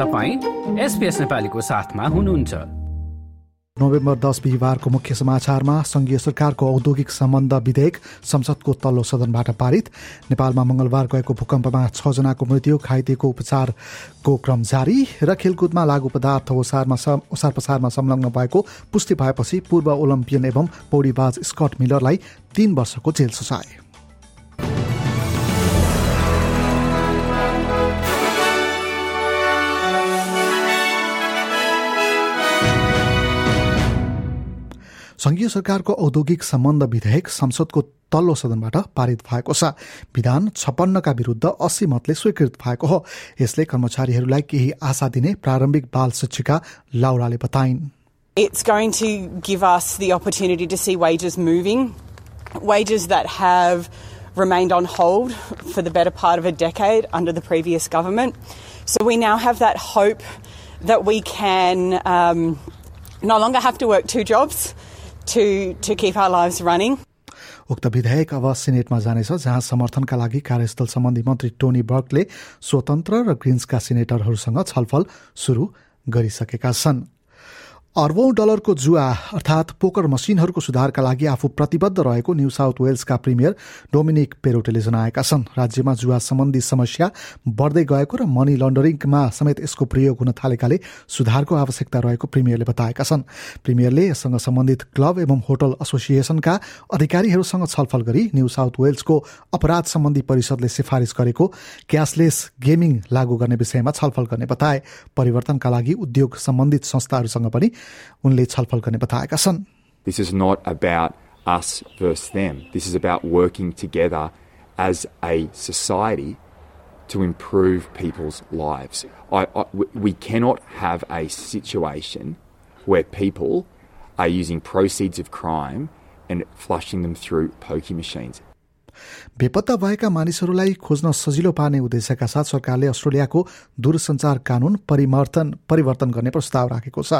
तपाईँ एसपिएस नेपालीको साथमा हुनुहुन्छ। नोभेम्बर दस बिहिबारको मुख्य समाचारमा संघीय सरकारको औद्योगिक सम्बन्ध विधेयक संसदको तल्लो सदनबाट पारित। नेपालमा मंगलबार गएको भूकम्पमा छजनाको मृत्यु घाइतेको उपचारको क्रम जारी र खेलकुदमा लागू पदार्थ ओसारमा ओसार पसारमा संलग्न भएको पुष्टि भएपछि पूर्व ओलम्पियन एवं पौडीबाज स्कट मिलरलाई तीन वर्षको जेल सजाय। संघीय सरकारको औद्योगिक सम्बन्ध विधेयक संसदको तल्लो सदनबाट पारित भएको छ विधान छप्पन्नका विरूद्ध अस्सी मतले स्वीकृत भएको हो यसले कर्मचारीहरूलाई केही आशा दिने प्रारम्भिक बाल शिक्षिका लाउराले बताइन् It's going to give us the opportunity to see wages moving, wages that have remained on hold for the better part of a decade under the previous government. So we now have that hope that we can um, no longer have to work two jobs. To, to keep our lives running. उक्त विधेयक अब सिनेटमा जानेछ जहाँ समर्थनका लागि कार्यस्थल सम्बन्धी मन्त्री Tony Berkeley स्वतन्त्र र ग्रिन्सका सिनेटरहरूसँग छलफल सुरु गरिसकेका छन् अर्बौं डलरको जुवा अर्थात् पोकर मसिनहरूको सुधारका लागि आफू प्रतिबद्ध रहेको न्यू साउथ वेल्सका प्रिमियर डोमिनिक पेरोटेले जनाएका छन्। राज्यमा जुवा सम्बन्धी समस्या बढ्दै गएको र मनी लन्डरिङमा समेत यसको प्रयोग हुन थालेकाले सुधारको आवश्यकता रहेको प्रिमियरले बताएका छन्। प्रिमियरले यससँग सम्बन्धित क्लब एवं होटल एसोसिएसनका अधिकारीहरूसँग छलफल गरी न्यू साउथ वेल्सको अपराध सम्बन्धी परिषदले सिफारिस गरेको क्यासलेस गेमिङ लागू गर्ने विषयमा छलफल गर्ने बताए। परिवर्तनका लागि उद्योग सम्बन्धित संस्थाहरूसँग पनि उनले छलफल गर्ने बताएका छन् This is not about us versus them. This is about working together as a society to improve people's lives. I, I, we cannot have a situation where people are using proceeds of crime and flushing them through pokie machines. बेपत्ता भएका मानिसहरूलाई खोज्न सजिलो पार्ने उद्देश्यका साथ सरकारले अस्ट्रेलियाको दूरसञ्चार कानून परिवर्तन परिवर्तन गर्ने प्रस्ताव राखेको छ।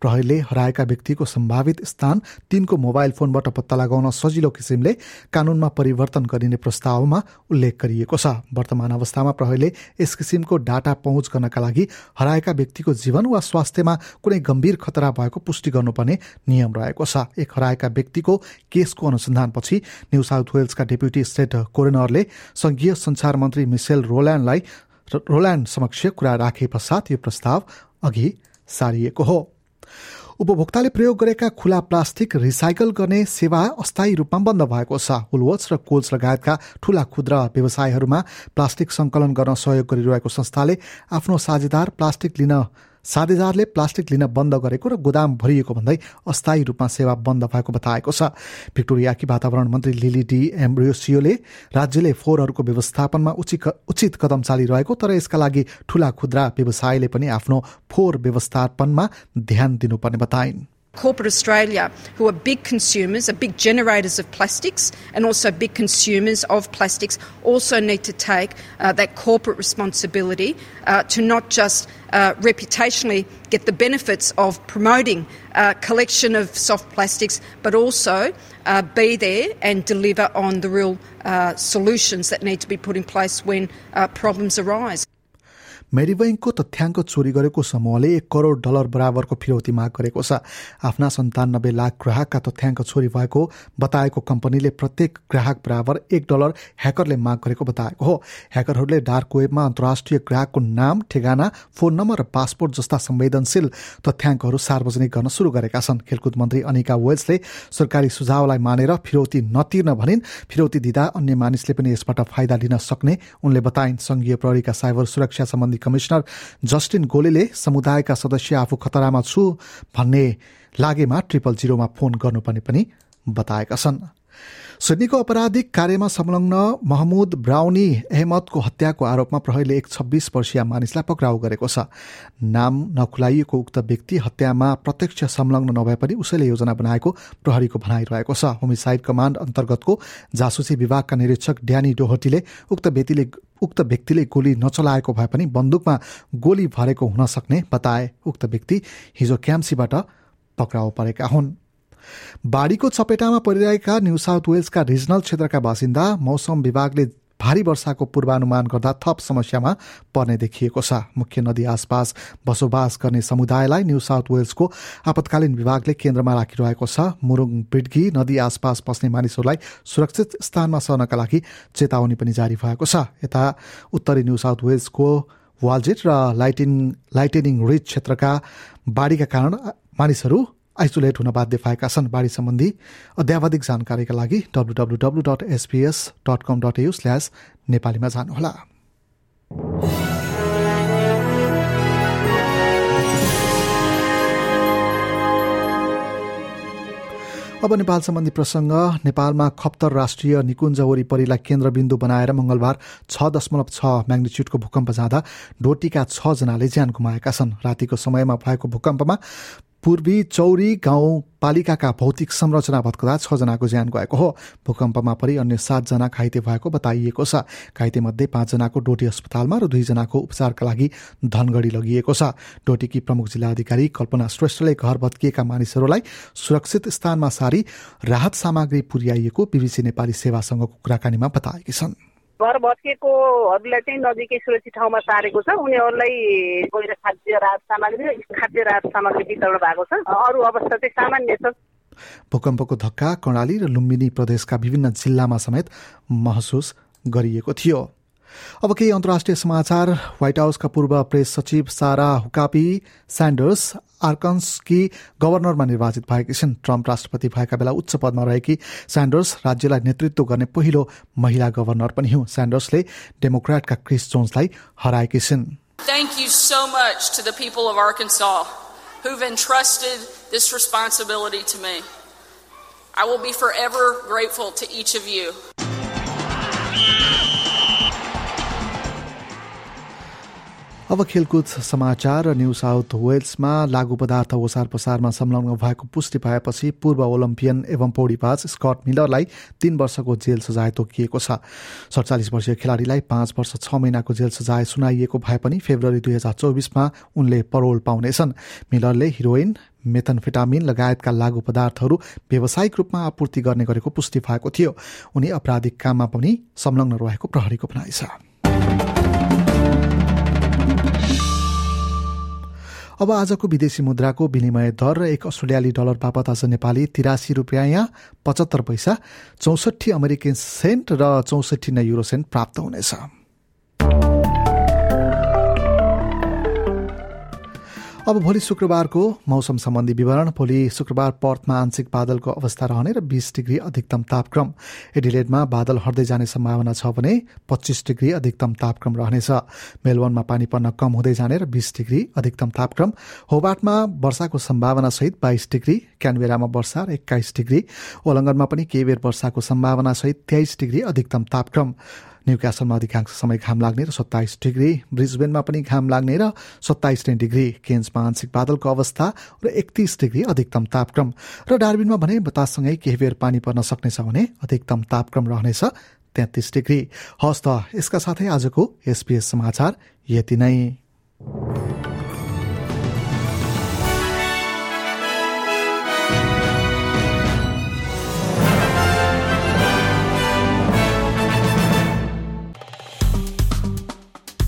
प्रहरीले हराएका व्यक्तिको सम्भावित स्थान तिनको मोबाइल फोनबाट पत्ता लगाउन सजिलो किसिमले कानूनमा परिवर्तन गरिने प्रस्तावमा उल्लेख गरिएको छ। वर्तमान अवस्थामा प्रहरीले यस किसिमको डाटा पहुँच गर्नका लागि हराएका व्यक्तिको जीवन वा स्वास्थ्यमा कुनै गम्भीर खतरा भएको पुष्टि गर्नुपर्ने नियम रहेको छ। एक हराएका व्यक्तिको केसको अनुसन्धानपछि न्यू साउथ वेल्सका डेप्युटी स्टेट कोरोनरले संघीय संचार मन्त्री मिसेल रोल्यान्डलाई रोल्यान्ड समक्ष कुरा राखे पश्चात यो प्रस्ताव अघि सारिएको हो। उपभोक्ताले प्रयोग गरेका खुला प्लास्टिक रिसाइकल गर्ने सेवा अस्थायी रूपमा बन्द भएको छ। हुलवट्स र कोल्स लगायतका ठूला खुद्रा व्यवसायहरूमा प्लास्टिक संकलन गर्न सहयोग गरिरहेको संस्थाले आफ्नो साझेदार प्लास्टिक लिन साधेदारले प्लास्टिक लिन बन्द गरेको र गोदाम भरिएको भन्दै अस्थायी रूपमा सेवा बन्द भएको बताएको छ। भिक्टोरियाकी वातावरण मन्त्री लिली डी एम्ब्रियोसियोले राज्यले फोहोरहरूको व्यवस्थापनमा उचित कदम चालिरहेको तर यसका लागि ठूला खुद्रा व्यवसायले पनि आफ्नो फोहोर व्यवस्थापनमा ध्यान दिनुपर्ने बताइन्। Corporate Australia, who are big consumers, are big generators of plastics, and also big consumers of plastics, also need to take uh, that corporate responsibility uh, to not just uh, reputationally get the benefits of promoting uh, collection of soft plastics, but also uh, be there and deliver on the real uh, solutions that need to be put in place when problems arise. मेरिबैङको तथ्याङ्क चोरी गरेको समूहले एक crore dollar बराबरको फिरौती माग गरेको छ। आफ्ना सन्तानब्बे लाख ग्राहकका तथ्याङ्क चोरी भएको बताएको कम्पनीले प्रत्येक ग्राहक बराबर एक डलर ह्याकरले माग गरेको बताएको हो। ह्याकरहरूले डार्क वेबमा अन्तर्राष्ट्रिय ग्राहकको नाम ठेगाना फोन नम्बर र पासपोर्ट जस्ता संवेदनशील तथ्याङ्कहरू सार्वजनिक गर्न सुरु गरेका छन्। खेलकुद मन्त्री अनिका वेल्सले सरकारी सुझावलाई मानेर फिरौती नतिर्न भनिन्। फिरौती दिँदा अन्य मानिसले पनि यसबाट फाइदा लिन सक्ने उनले बताइन् संघीय प्रहरीका साइबर सुरक्षा सम्बन्धी सम्बन्धी कमिश्नर जस्टिन गोलेले समुदायका सदस्य आफू खतरामा छु भन्ने लागेमा ट्रिपल जिरोमा फोन गर्नुपर्ने पनि बताएका छन्। सिडनीको आपराधिक कार्यमा संलग्न महमुद ब्राउनी अहमदको हत्याको आरोपमा प्रहरीले एक छब्बीस वर्षीय मानिसलाई पक्राउ गरेको छ। नाम नखुलाइएको उक्त व्यक्ति हत्यामा प्रत्यक्ष संलग्न नभए पनि उसैले योजना बनाएको प्रहरीको भनाइरहेको छ। होमिसाइड कमाण्ड अन्तर्गतको जासुसी विभागका निरीक्षक ड्यानी डोहटीले उक्त व्यक्तिले उक्त व्यक्तिले गोली नचलाएको भए पनि बन्दुकमा गोली भरेको हुन सक्ने बताए उक्त व्यक्ति हिजो क्याम्सीबाट पक्राउ परेका हुन्। बाढीको चपेटामा परिरहेका न्यू साउथ वेल्सका रिजनल क्षेत्रका बासिन्दा मौसम विभागले भारी वर्षाको पूर्वानुमान गर्दा थप समस्यामा पर्ने देखिएको छ। मुख्य नदी आसपास बसोबास गर्ने समुदायलाई न्यू साउथ वेल्सको आपतकालीन विभागले केन्द्रमा राखिरहेको छ। मुरुङ बिड्गी नदी आसपास बस्ने मानिसहरूलाई सुरक्षित स्थानमा सर्नका लागि चेतावनी पनि जारी भएको छ। यता उत्तरी न्यू साउथ वेल्सको वालजेट र लाइटिङ लाइटेनिङ रिच क्षेत्रका बाढीका कारण मानिसहरू आइसोलेट हुन बाध्य भएका छन् बाढी सम्बन्धी अध्यावधिक जानकारीका लागि W W W dot SBS dot com dot U slash नेपालीमा जानुहोला। अब नेपाल सम्बन्धी प्रसङ्ग नेपालमा खप्तर राष्ट्रिय निकुञ्ज वरिपरिलाई केन्द्रबिन्दु बनाएर मंगलबार छ दशमलव छ म्याग्निच्युडको भूकम्प जाँदा डोटीका छजनाले ज्यान गुमाएका छन्। रातिको समयमा भएको भूकम्पमा पूर्वी चौरी गाउँपालिकाका भौतिक संरचना भत्कदा छजनाको ज्यान गएको हो। भूकम्पमा परि अन्य सातजना घाइते भएको बताइएको छ। घाइते मध्ये पाँचजनाको डोटी अस्पतालमा र दुईजनाको उपचारका लागि धनगढी लगिएको छ। डोटीकी प्रमुख जिल्लाधिकारी कल्पना श्रेष्ठले घर भत्किएका मानिसहरूलाई सुरक्षित स्थानमा सारी राहत सामग्री पुर्याइएको बिबिसी नेपाली सेवासँगको कुराकानीमा बताएकी छन्। घर भत्किएकोहरूलाई चाहिँ नजिकै सुरक्षित ठाउँमा सारेको छ। उनीहरूलाई गएर खाद्य राहत सामग्री खाद्य राहत सामग्री वितरण भएको छ। अरू अवस्था चाहिँ सामान्य छ। भूकम्पको धक्का कर्णाली र लुम्बिनी प्रदेशका विभिन्न जिल्लामा समेत महसुस गरिएको थियो। अब केही अन्तर्राष्ट्रिय समाचार। व्हाइट हाउसका पूर्व प्रेस सचिव सारा हुकापी स्यान्डर्स आर्कन्सकी गभर्नरमा निर्वाचित भएकी छिन् ट्रम्प राष्ट्रपति भएका बेला उच्च पदमा रहेकी स्यान्डर्स राज्यलाई नेतृत्व गर्ने पहिलो महिला गभर्नर पनि हुन् स्यान्डर्सले डेमोक्रेटका क्रिस जोन्सलाई हराएकी छिन् Thank you so much to the people of Arkansas who've entrusted this responsibility to me. I will be forever grateful to each of you. अब खेलकुद समाचार न्यू साउथ वेल्समा लागू पदार्थ ओसार पसारमा संलग्न भएको पुष्टि भएपछि पूर्व ओलम्पियन एवं पौडीबाज स्कट मिलरलाई तीन वर्षको जेल सजाय तोकिएको छ। सडचालिस वर्षीय खेलाडीलाई पाँच वर्ष छ महिनाको जेल सजाय सुनाइएको भए पनि फेब्रुअरी दुई हजार चौबिसमा उनले परोल पाउनेछन्। मिलरले हिरोइन मेथनफिटामिन लगायतका लागू पदार्थहरू व्यावसायिक रूपमा आपूर्ति गर्ने गरेको पुष्टि भएको थियो। उनी आपराधिक काममा पनि संलग्न रहेको प्रहरीको भनाइ छ। अब आजको विदेशी मुद्राको विनिमय दर र एक अस्ट्रेलियाली डलर बापत आज नेपाली तिरासी रुपियाँ पचहत्तर पैसा चौसठी अमेरिकन सेन्ट र चौसठी नै युरो सेन्ट प्राप्त हुनेछ। अब भोलि शुक्रबारको मौसम सम्बन्धी विवरण भोलि शुक्रबार पर्थमा आंशिक बादलको अवस्था रहने र बीस डिग्री अधिकतम तापक्रम। एडिलेडमा बादल हट्दै जाने सम्भावना छ भने पच्चिस डिग्री अधिकतम तापक्रम रहनेछ। मेलबर्नमा पानी पर्न कम हुँदै जाने र बीस डिग्री अधिकतम तापक्रम। होबाटमा वर्षाको सम्भावना सहित बाइस डिग्री क्यानबेरामा वर्षा र एक्काइस डिग्री। ओलङ्गनमा पनि केही बेर वर्षाको सम्भावना सहित तेइस डिग्री अधिकतम तापक्रम। न्यू क्यासलमा अधिकांश समय घाम लाग्ने र सत्ताइस डिग्री। ब्रिजबेनमा पनि घाम लाग्ने र सत्ताइस नै डिग्री। केन्समा आंशिक बादलको अवस्था र एकतिस डिग्री अधिकतम तापक्रम। र डार्बिनमा भने बताससँगै केही बेर पानी पर्न सक्नेछ भने अधिकतम तापक्रम रहनेछ तेत्तिस डिग्री। हस् त यसका साथै आजको एसपीएस समाचार यति नै।